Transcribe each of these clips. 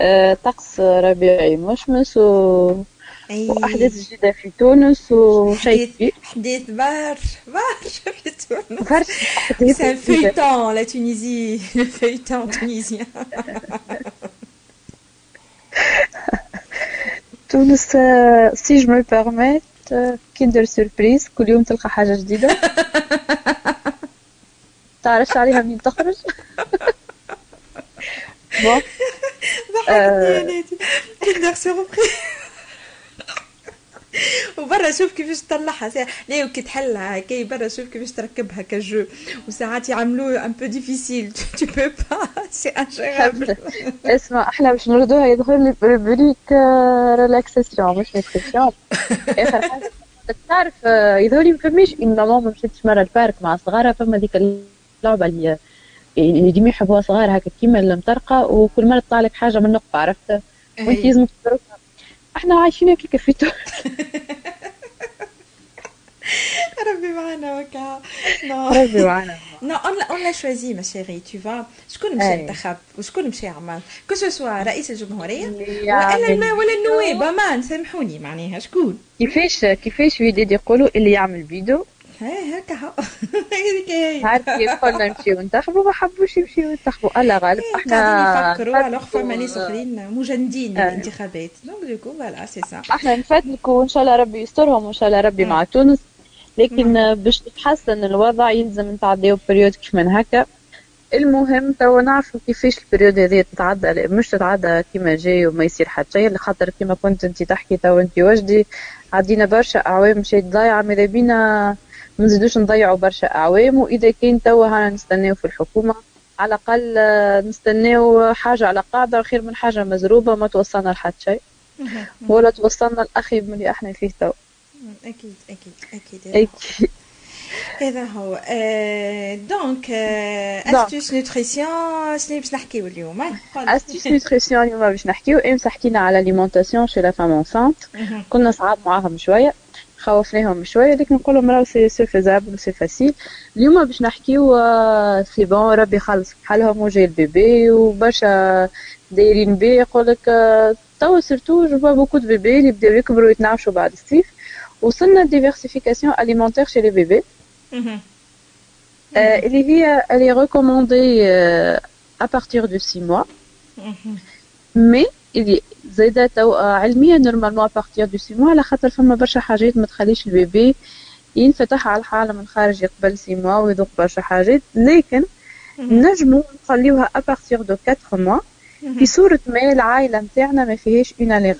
آه، طقس ربيعي مشمس و... أي. وأحداث جديدة في تونس وشيء كبير. حديث برشا برشا في تونس. برشا feuilleton, la Tunisie, le feuilleton tunisien. تونس si je me permets Kinder Surprise كل يوم تلقى حاجة جديدة. تعرفش عليها منين تخرج؟ نادي كندر سوربريز وبرا شوف كيفاش تطلعها ساعة لا وكي تحلها. هكا برا شوف كيفاش تركبها كجو. وساعات يعملوه ان بو ديفيسيل تو بو با سي انجيرابل اسمع إحنا باش نردوها يدخل لي بريبريك ريلاكساسيون مش نيتريسيون آخر حاجة تعرف آه، يظهر لي ما فماش une maman ما مشيتش مرة ال parc مع صغارها فما ديك اللعبة اللي اللي ديما يحبوها صغار هكا كيما المطرقة وكل مرة تطلع لك حاجة من النقطة عرفت؟ وانت لازم تضربها إحنا عايشين هكاك في تونس ربي معنا وكا. non. ربي معنا. on l'a, on l'a choisi, ma chérie, tu vois. شكون مشى أي. انتخب؟ وشكون مشى عمل que ce soit رئيس الجمهورية اللي ولا. ولا. النواب سامحوني معناها شكون؟ كيفاش كيفاش يقولوا اللي يعمل فيديو ها هكا هذيك هي عارف كيف قلنا نمشيو ننتخبوا ما حبوش يمشيو ينتخبوا. الله غالب قاعدين إحنا alors فما ناس نفدلكوا- اخرين مجندين. بالانتخابات donc du coup voilà c'est ça إحنا نفدلكوا وان شاء الله ربي يسترهم وان شاء الله ربي مم. مع تونس. لكن باش تتحسن الوضع يلزم نتعداو période كيف من هكا. المهم توا نعرفوا كيفاش ال période هذه تتعدى مش تتعدى كيما جاي وما يصير حتى شيء. لخاطر كيما كنت انت تحكي توا انت وجدي عدينا برشا أعوام مشيت ضايعة ماذا بينا ما نزيدوش نضيعوا برشا أعوام وإذا كان توا هانا نستناو في الحكومة على الأقل آه، نستناو حاجة على قاعدة خير من حاجة مزروبة ما توصلنا لحد شيء ولا توصلنا الاخيب من اللي إحنا فيه توا أكيد أكيد أكيد أكيد. هذا هو donc. Astuces nutrition شنو باش نحكيو اليوم. Astuces nutrition اليوم باش نحكيو امس حكينا على l'alimentation chez la femme enceinte. كنا صعاب معاهم شوية خوفناهم شوية. لكن نقول لهم راهو c'est c'est faisable c'est facile اليوم باش نحكيو آه، c'est bon ربي يخلص في حالهم وجاي ال bébé وبرشا دايرين بيه. يقول لك آه، توا surtout je vois beaucoup de bébés اللي بداو يكبروا يتنعشوا بعد الصيف. وصلنا diversification alimentaire chez les bébés مهم. آه، اللي هي elle est recommandée euh, à partir de 6 mois. مهم. mais اللي زايدة تو علميا normalement à partir de six mois على خاطر فما برشا حاجات ما تخليش ال bébé ينفتح على الحالة من خارج قبل six mois ويذوق برشا حاجات. لكن نجمو نخليوها à partir de 4 mois في صورة ما العائلة متاعنا ما فيهاش une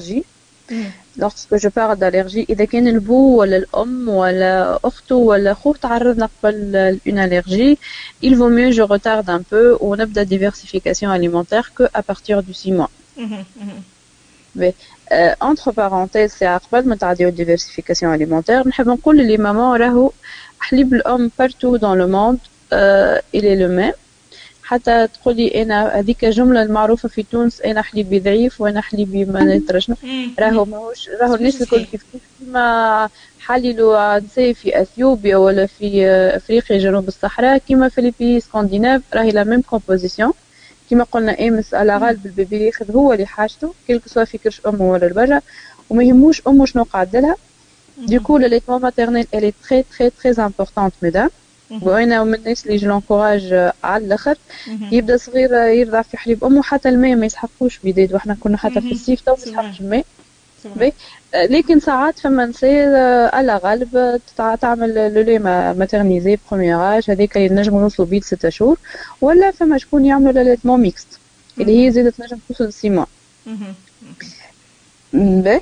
مهم. lorsque je parle d'allergie إذا كان البو ولا الأم ولا أخته ولا أخوه تعرضنا قبل ل une allergie il vaut mieux je retarde un peu ونبدأ diversification alimentaire que à partir du 6 mois. Euh, entre parenthèses c'est قبل ما تعديو diversification alimentaire. نحب نقول لي ماما راهو حليب dans le monde euh, il est le même. حتى تقولي أنا هذيك جملة المعروفة في تونس أنا حليبي ضعيف وأنا حليبي ما ندري شنو. راهو ماهوش راهو الناس الكل. كيف كيف كيما حللوا نساء في اثيوبيا ولا في افريقيا جنوب الصحراء كيما في les pays scandinaves راهي la même composition كيما قلنا امس على غالب ال bébé ياخذ هو اللي حاجته qu'il soit في كرش أمه ولا البرا وما يهموش أمه شنو Du coup, l'allaitement maternel, elle est très, très, très importante, mesdames. وأنا من الناس اللي je l'encourage على الأخر. يبدأ صغير يرضع في حليب أمه حتى الماء ما يسحقوش بيداد وإحنا كنا حتى في. الصيف تو ما. يسحقش الماء آه، لكن ساعات فما نساء آه، على غالب آه، تعمل le lait maternisé premier âge هذيك اللي نجموا نوصلوا بيه لستة شهور ولا فما شكون يعملوا l'allaitement mixte اللي هي زادت نجم توصل six mois. مهم. باهي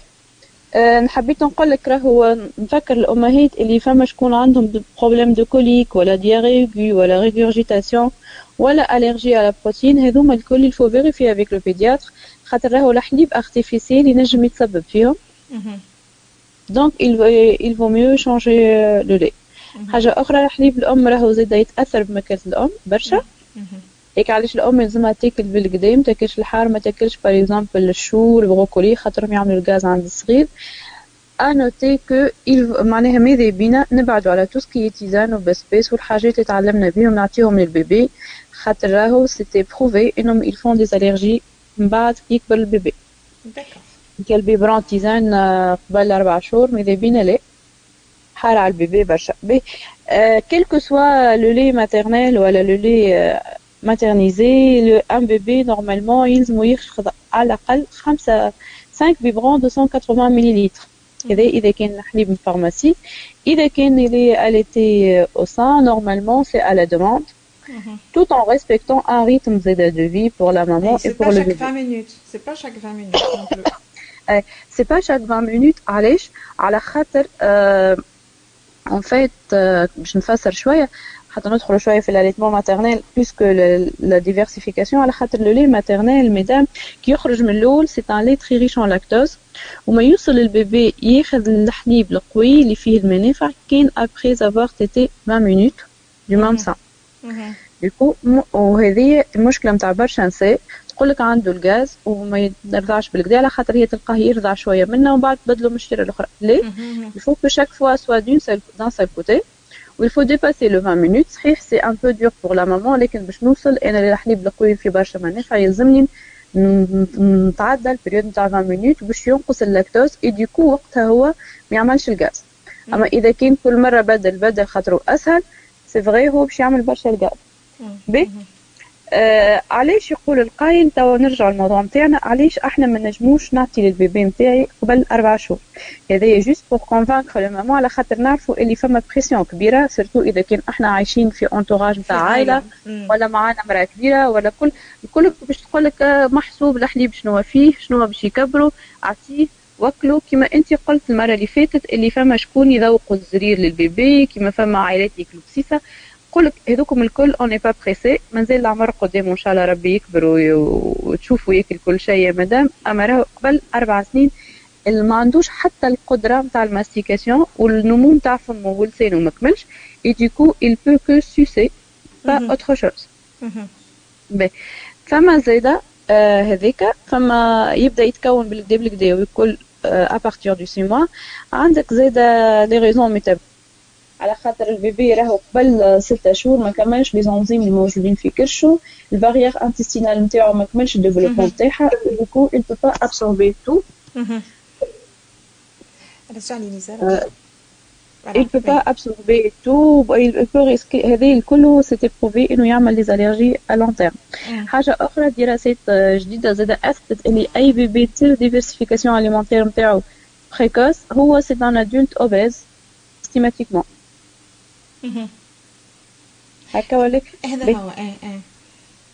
نحبيت نقول لك راهو نفكر الأمهات اللي فما شكون عندهم problème de coliques ولا diarrhée ولا régurgitation ولا allergie على protéines هذوما الكل il faut vérifier avec le pédiatre خاطر راهو الحليب artificiel ينجم يتسبب فيهم. donc il vaut- mieux changer euh, le lait. حاجة أخرى حليب الأم راهو زادا يتأثر بماكلة الأم برشا. هيك علاش الأم يلزمها تاكل بالقدا ما تاكلش الحار ما تاكلش par exemple ال chou البروكولي خاطرهم يعملوا الغاز عند الصغير. à noter que معناها ماذا بينا نبعدوا على tout ce qui tisane وبسباس والحاجات اللي تعلمنا بيهم نعطيهم لل bébé. خاطر راهو c'était prouvé انهم font des allergies من بعد كي يكبر ال bébé كي ال biberon tisane قبل أربع شهور ماذا بينا لا حار على ال bébé برشا. puis quel que soit le lait maternel ولا le lait maternisé le un bébé normalement يلزمو ياخذ على الأقل خمسة 5 biberons 280 مليلتر هذا اذا كان حليب من pharmacie إذا كان اللي allaité au sein normalement c'est à la demande tout en respectant un rythme de vie pour la maman et, et pour le bébé. C'est pas chaque 20 minutes, c'est pas chaque 20 minutes non plus. c'est pas chaque 20 minutes علاش على خاطر en fait باش نفسر شوية حتى ندخلوا شوية في ال allaitement maternel puisque la diversification على خاطر le lait maternel mesdames كي يخرج من الأول c'est un lait très riche en lactose وما يوصل ال bébé ياخذ الحليب القوي اللي فيه المنافع كان après avoir tété 20 minutes du même sein du coup وهذه المشكلة نتاع برشا نساء تقول لك عنده الغاز وما يرضعش بالكدا على خاطر هي تلقاه يرضع شوية منه ومن بعد تبدلوا من الشيره الأخرى. ليه؟ il faut que chaque fois soit d'un seul d'un seul côté و il faut dépasser les 20 minutes صحيح c'est un peu dur pour la maman لكن باش نوصل أنا الحليب القوي في برشا منافع يلزمني نتعدى ال période نتاع 20 minutes باش ينقص ال lactose et du coup وقتها هو ما يعملش الغاز. أما إذا كان كل مرة بدل بدل خاطرو أسهل c'est vrai هو باش يعمل برشا الغاز بي؟ آه علاش يقول القايل توا نرجع للموضوع نتاعنا علاش إحنا ما نجموش نعطي لل bébé نتاعي قبل أربع شهور؟ هذايا juste pour convaincre les mamans على خاطر نعرفوا اللي فما pression كبيرة surtout إذا كان إحنا عايشين في entourage نتاع عائلة ولا معانا مراه كبيرة ولا كل الكل باش تقول لك محسوب الحليب شنو فيه شنو باش يكبروا أعطيه وكلوا كما أنت قلت المرة اللي فاتت اللي فما شكون يذوقوا الزرير لل bébé كما فما عائلات ياكلوا بسيسه نقول لك هذوكم الكل on est pas pressés مازال العمر قدام ان شاء الله ربي يكبر وتشوفوا ياكل كل شيء يا مدام. أما راهو قبل أربع سنين اللي ما عندوش حتى القدرة نتاع ال mastication والنمو نتاع فمه ولسانه ما كملش. et du coup il peut que sucer. Pas autre chose. فما زايده هذيك. فما يبدأ يتكون بالكدا بالكدا ويكل à partir de six mois عندك زايدة les raisons métaboliques على خاطر ال bébé راهو قبل ستة شهور ما كملش les enzymes الموجودين في كرشو. ال barrière intestinale نتاعو ما كملش ال développement نتاعها du coup il peut pas absorber tout. Il peut pas absorber tout il peut risquer هذه الكل c'était prouvé إنه يعمل les allergies à long terme حاجة أخرى دراسات جديدة زاد اثبتت اللي أي bébé تصير diversification alimentaire نتاعو précoce هو c'est un adulte obèse systématiquement هكا ولا هذا هو إيه إيه.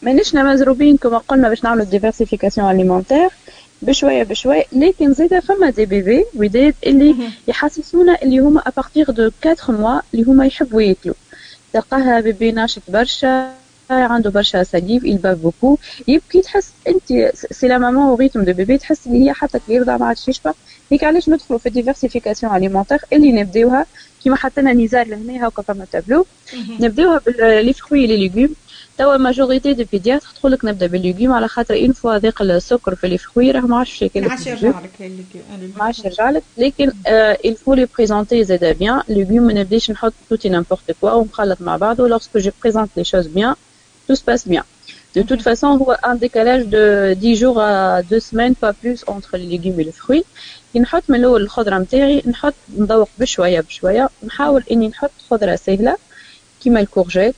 مانيشنا مزروبين كما قلنا باش نعملوا diversification alimentaire بشوية بشوية لكن زيدا فما des bébés وداد اللي يحسسونا اللي هما à partir de 4 mois اللي هما يحبوا ياكلوا. تلقاها bébé ناشط برشا عنده برشا salive bave beaucoup. يبكي تحس أنت c'est la maman rythme de bébé تحس اللي هي حتى كي يرضع ما عادش يشبع هيك علاش ندخلوا في diversification alimentaire اللي نبداوها كيما حطينا نزار لهنا هاكا فما تابلو نبداوها ب les fruits les légumes توا majorité de pédiatres تقول لك نبدأ ب les légumes على خاطر une fois ذاق السكر في لي فخوي راه ما عادش ياكل ما عادش يرجع لك ما عادش يرجع لك. لكن il faut les présenter زادا bien les légumes ما نبداش نحط tout et n'importe quoi ونخلط مع بعض lorsque je présente les choses bien tout se passe bien. De toute façon, هو un décalage de 10 jours à 2 semaines, pas plus, entre les légumes et les fruits. كي نحط من الأول الخضره نتاعي نحط نذوق بشويه بشويه نحاول اني نحط خضره سهله كيما ال courgette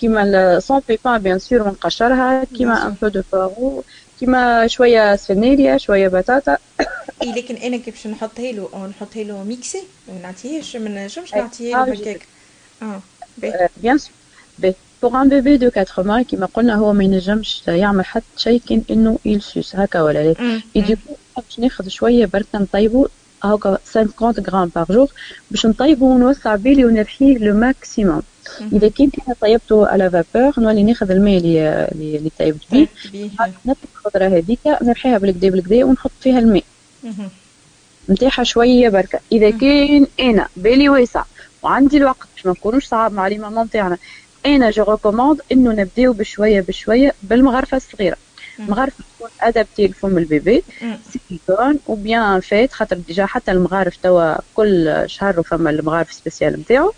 كيما sans pépins bien sûr ونقشرها كيما un peu de poireau كيما شوية سفنيليا شوية بطاطا. اي لكن أنا كيف باش نحطها له نحطها له mixée ما نعطيهش ما نجمش نعطيها له هكاك. آه bien sûr pour un bébé de 4 mois كيما قلنا هو ما ينجمش يعمل حتى شيء كان إنه يلسوس هكا ولا لا. et du coup باش ناخذ شوية برك نطيبو. هكا 50 غرام par jour باش نطيبو ونوسع بالي ونرحيه le maximum. إذا كنت أنا طيبته على vapeur نولي ناخذ الماء اللي اللي طيبت بيه. نطلق الخضره هذيك نرحيها بالكدا بالكدا ونحط فيها الماء. نتاعها شوية بركة. إذا كان أنا بالي واسع وعندي الوقت باش ما نكونوش صعاب مع les mamans تاعنا أنا je recommande إنه نبداو بشويه بشوية بالمغرفة الصغيرة. مغرفه تكون adaptée لفم ال bébé silicone و bien faite خاطر déjà حتى المغارف توا كل شهر فما المغارف spéciales نتاعو.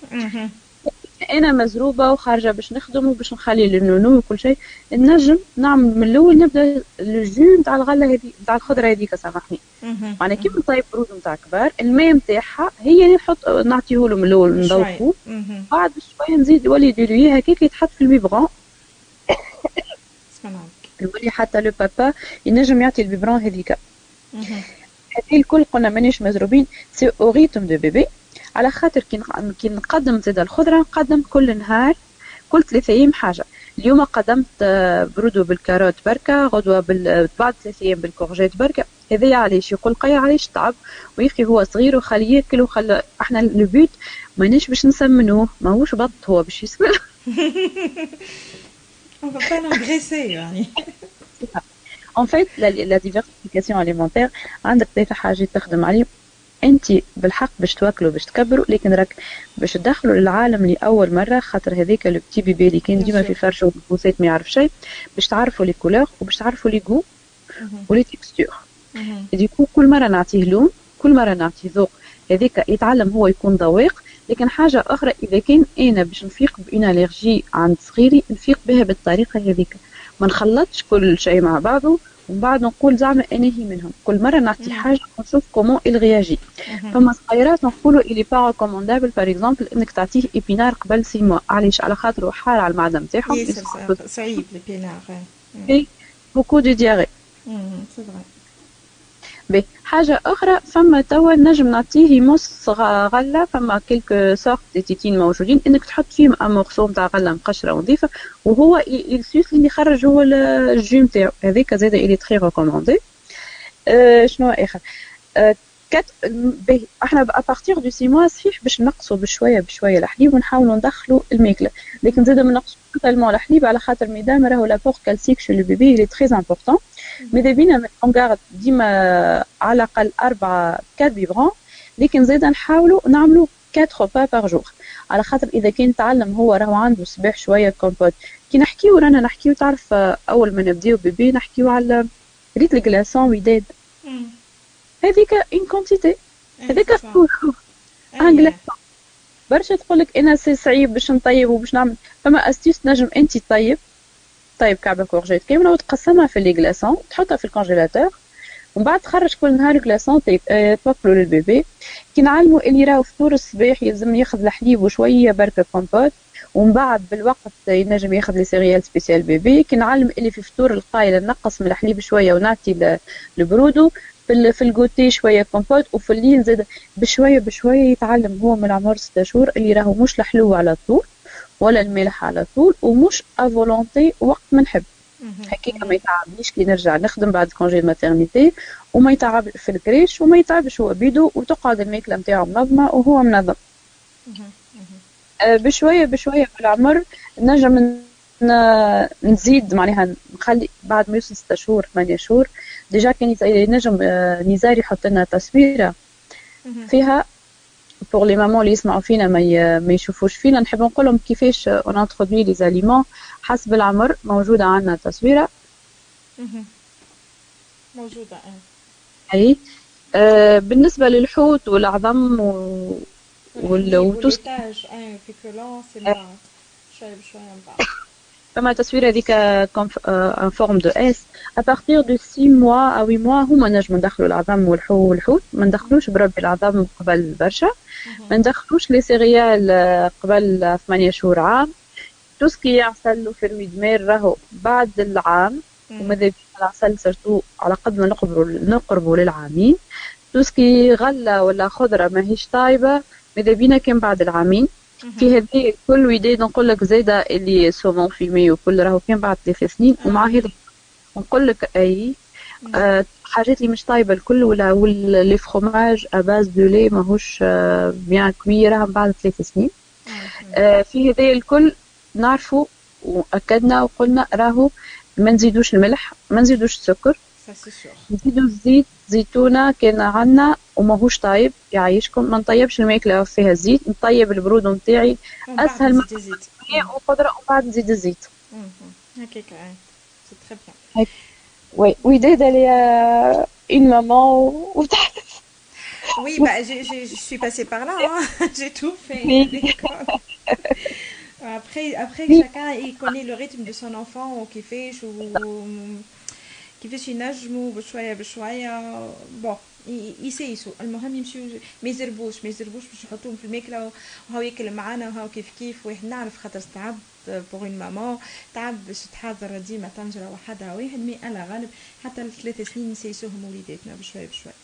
أنا مزروبة وخارجة باش نخدم وباش نخلي لل nounou وكل شيء. نجم نعمل من الأول نبدأ ال jus نتاع الغله هذه نتاع الخضرة هذيك سامحني معناها كيف نطيب برود نتاع كبار الماء نتاعها هي اللي نحط نعطيه له من الأول نذوقه بعد بشويه نزيد يولي dilué هكاك يتحط في ال biberon. يولي حتى le papa ينجم يعطي ال biberon هذيك. هذه الكل قلنا مانيش مزروبين c'est au rythme de bébé. على خاطر كي نقدم زيد الخضرة نقدم كل نهار كل ثلاثة أيام حاجة. اليوم قدمت آه، برودو بال carotte بركة غدوة بعد ثلاثة أيام بال courgette بركة. هذايا علاش؟ يقول قيا علاش تعب ويخي هو صغير وخليه ياكل وخلى إحنا البيوت مانيش باش نسمنوه ماهوش بط هو باش يسمن. On va pas l'engraisser En fait, la, la diversification alimentaire عندك ثلاثة حاجات تخدم عليه أنت بالحق باش تواكلوا باش تكبروا لكن راك باش تدخلوا للعالم لأول مرة خاطر هذاك le petit bébé اللي كان ديما في فرشه و poussette ما يعرف شيء باش تعرفوا les couleurs وباش تعرفوا les goûts و les textures du coup كل مرة نعطيه لون كل مرة نعطيه ذوق. هذاك يتعلم هو يكون ذواق لكن حاجة أخرى إذا كان أنا باش نفيق ب une allergie عند صغيري نفيق بها بالطريقة هذيك. ما نخلطش كل شيء مع بعضه ومن بعد نقول زعما أنا هي منهم. كل مرة نعطي حاجة ونشوف comment il réagit. فما صغيرات نقولوا il est pas recommandable par exemple إنك تعطيه épinards قبل six mois علاش؟ على خاطر حار على المعدة نتاعهم صعيب ال épinards beaucoup de diarrhée vrai حاجة أخرى فما توا نجم نعطيه مص غلة فما quelques sortes tétines موجودين إنك تحط فيهم un morceau نتاع غلة مقشرة ونظيفة وهو يلسوس اللي يخرج هو ال jus نتاعو هذاك زادا il est très recommandé أه شنو آخر؟ كات باهي إحنا à partir de six mois صحيح باش نقصوا بشوية بشوية الحليب ونحاولوا ندخلوا الماكلة. لكن زاد ما نقصوا totalement الحليب على خاطر ميدام راهو l'apport calcique chez le bébé il est très important ماذا بينا اون ديما على الأقل أربعة quatre biberons لكن زاد نحاولوا نعملوا 4 repas par jour على خاطر إذا كان تعلم هو راهو عنده صباح شوية كومبوت كي نحكيو رانا نحكيو تعرف أول ما نبداو bébé نحكيو على ريت ال glaçons وداد هذيك en quantité هذيك كله ان برشا تقول لك إنا c'est صعيب باش نطيب وباش نعمل. فما astuce نجم انت طيب طيب كعبه courgette كاملة وتقسمها في les glaçons تحطها في ال congélateur. ومن بعد تخرج كل نهار glaçon توكلوا لل bébé. كي نعلموا اللي راهو فطور الصباح يلزم ياخذ الحليب وشوية بركه كومبوت ومن بعد بالوقت ينجم ياخذ les céréales spéciales bébé. كي نعلم اللي في فطور القايلة نقص من الحليب شوية ونعطي البرودو في في الجوتي شوية كومبوت وفي الليل زاد بشوية بشوية يتعلم. هو من عمر ستة شهور اللي راهو مش الحلو على طول ولا الملح على طول ومش à volonté وقت ما نحب. هكاك ما يتعبنيش كي نرجع نخدم بعد congé maternité وما يتعب في ال crèche وما يتعبش هو بيدو وتقعد الماكله نتاعو منظمة وهو منظم. آه، بشوية بشوية في العمر نجم نزيد معناها نخلي بعد ما يوصل ستة شهور ثمانية شهور déjà كان ينجم نزار يحط لنا تصويره فيها pour les mamans اللي يسمعوا فينا ما ما يشوفوش فينا نحب نقول لهم كيفاش on introduit les aliments حسب العمر موجوده عندنا تصويره موجوده اي آه بالنسبة للحوت والعظم و وال سي شوية بشويه من بعد فما تصوير هذيك en forme de S. à partir de 6 mois أو 8 mois هما نجمو ندخلو العظم والحوت. ما ندخلوش بربي العظم قبل برشا. ما ندخلوش les céréales قبل 8 شهور عام. tout ce qui est يعسل له في المدمار راهو بعد العام. وماذا بينا العسل surtout على قد ما نقربوا نقربوا للعامين. توسكي غلة ولا خضرة ماهيش طايبة ماذا بينا كان بعد العامين. في هذه كل وداد نقول لك زاده اللي سومون فيمي وكل راهو كان بعد ثلاث سنين ومع هذا نقول لك أي آه حاجات اللي مش طايبة الكل ولا لي فروماج اباز دو لي ماهوش آه بيان كوي راهم بعد ثلاث سنين. آه في هذا الكل نعرفوا وأكدنا وقلنا راهو ما نزيدوش الملح ما نزيدوش السكر. نزيدو الزيت زيتونة كان عندنا وماهوش طايب يعيشكم ما نطيبش الماكله فيها الزيت نطيب البرود نتاعي اسهل ما وقدره ومن بعد نزيد الزيت هكاك سي تري بيان وي وداد اللي en maman وتعرف Oui, bah, je, je, je suis passée par là, hein. j'ai tout fait. après chacun il connaît le rythme de son enfant وكيفاش و كيفاش ينجموا بشويه بشويه bon يسيسوا. المهم يمشيو ما يزربوش ما يزربوش باش يحطوهم في الماكلة وهو ياكل معانا وهو كيف كيف واحد نعرف خاطر تعب pour une maman تعب باش تحضر ديما طنجرة وحدها واحد mais على غالب حتى الثلاث سنين نسيسوهم وليداتنا بشويه بشويه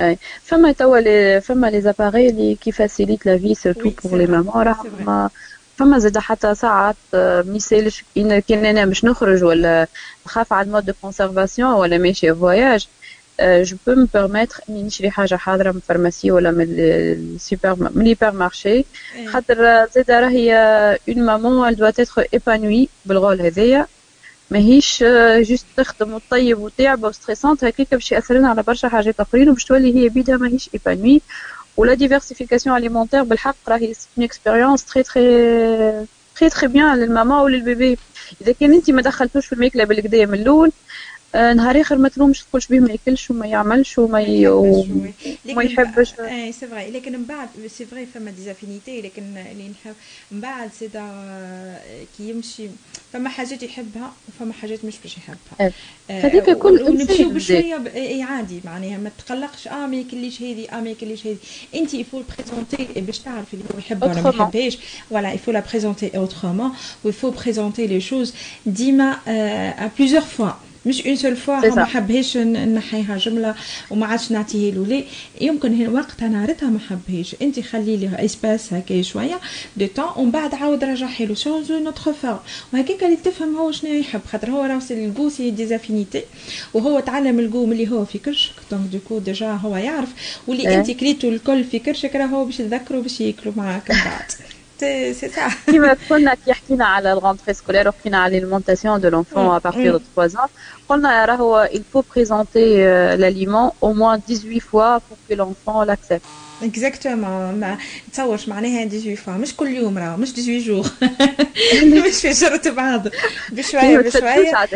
أي. فما توا فما les appareils اللي كي facilitent la vie surtout pour les mamans راهم فما زاد حتى ساعات ما يسالش كان أنا باش نخرج ولا نخاف على المود دو كونسيرفاسيون ولا ماشي فواياج جو بو مو بيرميتر اني نشري حاجة حاضره من الفارماسي ولا من السوبر من الهيبر مارشي خاطر زاد راهي اون مامون ال دوات اتر ايبانوي بالغول هذايا ماهيش جوست تخدم وتطيب وتعب وستريسونت هكاك باش ياثر لنا على برشا حاجات اخرين وباش تولي هي بيدها ماهيش ايبانوي ولا ديفرسيفيكاسيون اليمونتير بالحق راهي اون اكسبيريونس تري تري très très bien لل maman ولل bébé اذا كان انت ما دخلتوش في الماكله بالكدا من الأول نهار آخر ما تلومش تقولش به ما ياكلش وما يعملش وما ي... وما يحبش. اي c'est vrai لكن من بعد c'est vrai فما des affinités لكن اللي نحب من بعد c'est كي يمشي فما حاجات يحبها وفما حاجات مش باش يحبها. آه، هذيك كل ونمشيو بشوية إي عادي معناها ما تقلقش آه ما ياكليش هذه آه ما ياكليش هذه انت il faut présenter باش تعرف اللي هو يحبها ولا ما يحبهاش. voilà il faut la présenter autrement و il faut présenter les choses ديما à plusieurs fois مش une seule fois ما حبهاش نحيها جملة وما عادش نعطيه له لا يمكن وقتها نهارتها ما حبهاش أنت خلي لي espace هكا شوية دو تون ومن بعد عاود رجعي له. change une autre fois وهكاك اللي تفهم هو شنو يحب خاطر هو راه ال goût c'est des affinités وهو تعلم الجو ملي هو في كرشك. donc du coup déjà هو يعرف. واللي أنت كليتو الكل في كرشك راه هو باش تذكروا باش ياكلوا معاك من بعد. سي سا كيما كنا كي حكينا على ال rentrée scolaire وحكينا على l'alimentation de l'enfant à partir de 3 ans. قلنا راهو il faut présenter l'aliment au moins 18 fois pour que l'enfant l'accepte. exactement ما تصورش معناها 18 fois مش كل يوم راه مش 18 jours مش في جرة بعض. بشوية بشوية.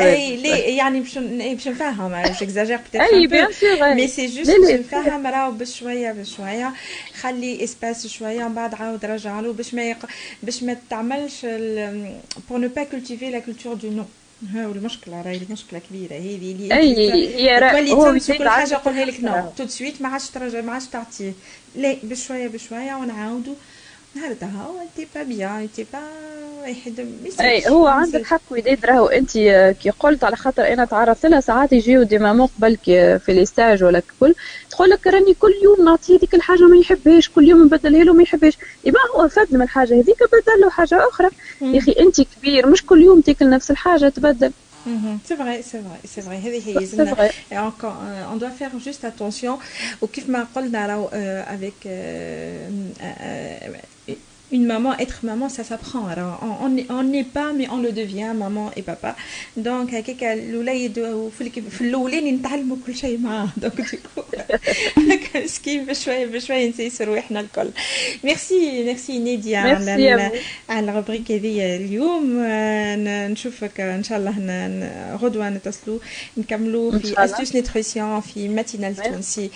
اي ليه؟ يعني باش باش نفهم. باش exagère اي bien sûr mais c'est juste باش نفهم راه بشوية بشوية. خلي اسباس شوية ومن بعد عاود رجع له. باش ما يق... باش ما تعملش بور نو با كولتيفي لا كولتور دو نو ها المشكلة راهي المشكلة كبيرة. هذه اللي أي هي تولي تنسى كل حاجة قولها لك نو تو سويت ما عادش ترجع ما عادش تعطيه. لا بشوية بشوية ونعاودوا نهارتها هو انت با بيان انت با أي هو عندك حق وداد راهو انت كي قلت على خاطر أنا تعرفت لها ساعات يجيو دي مامون قبل في لي ستاج ولا كل. تقول لك راني كل يوم نعطيه ديك الحاجة ما يحبهاش كل يوم نبدلها له ما يحبهاش. يبقى هو فد من الحاجة هذيك بدل له حاجة أخرى. يا أخي انت كبير مش كل يوم تاكل نفس الحاجة تبدل. C'est vrai, c'est vrai, c'est vrai. C'est vrai. Et encore, euh, on doit faire juste attention. au kif ma une maman, être maman, ça s'apprend. Alors, on n'est pas, mais on le devient, maman et papa. Donc, هكاك الولاد في الاولين نتعلموا كل شيء معاه donc ديكو مسكين بشويه بشويه نسيسوا رواحنا الكل merci merci نادية على على ال rubrique هذه اليوم نشوفك ان شاء الله غدوه نتصلوا نكملوا في astuces nutrition في matinale تونسي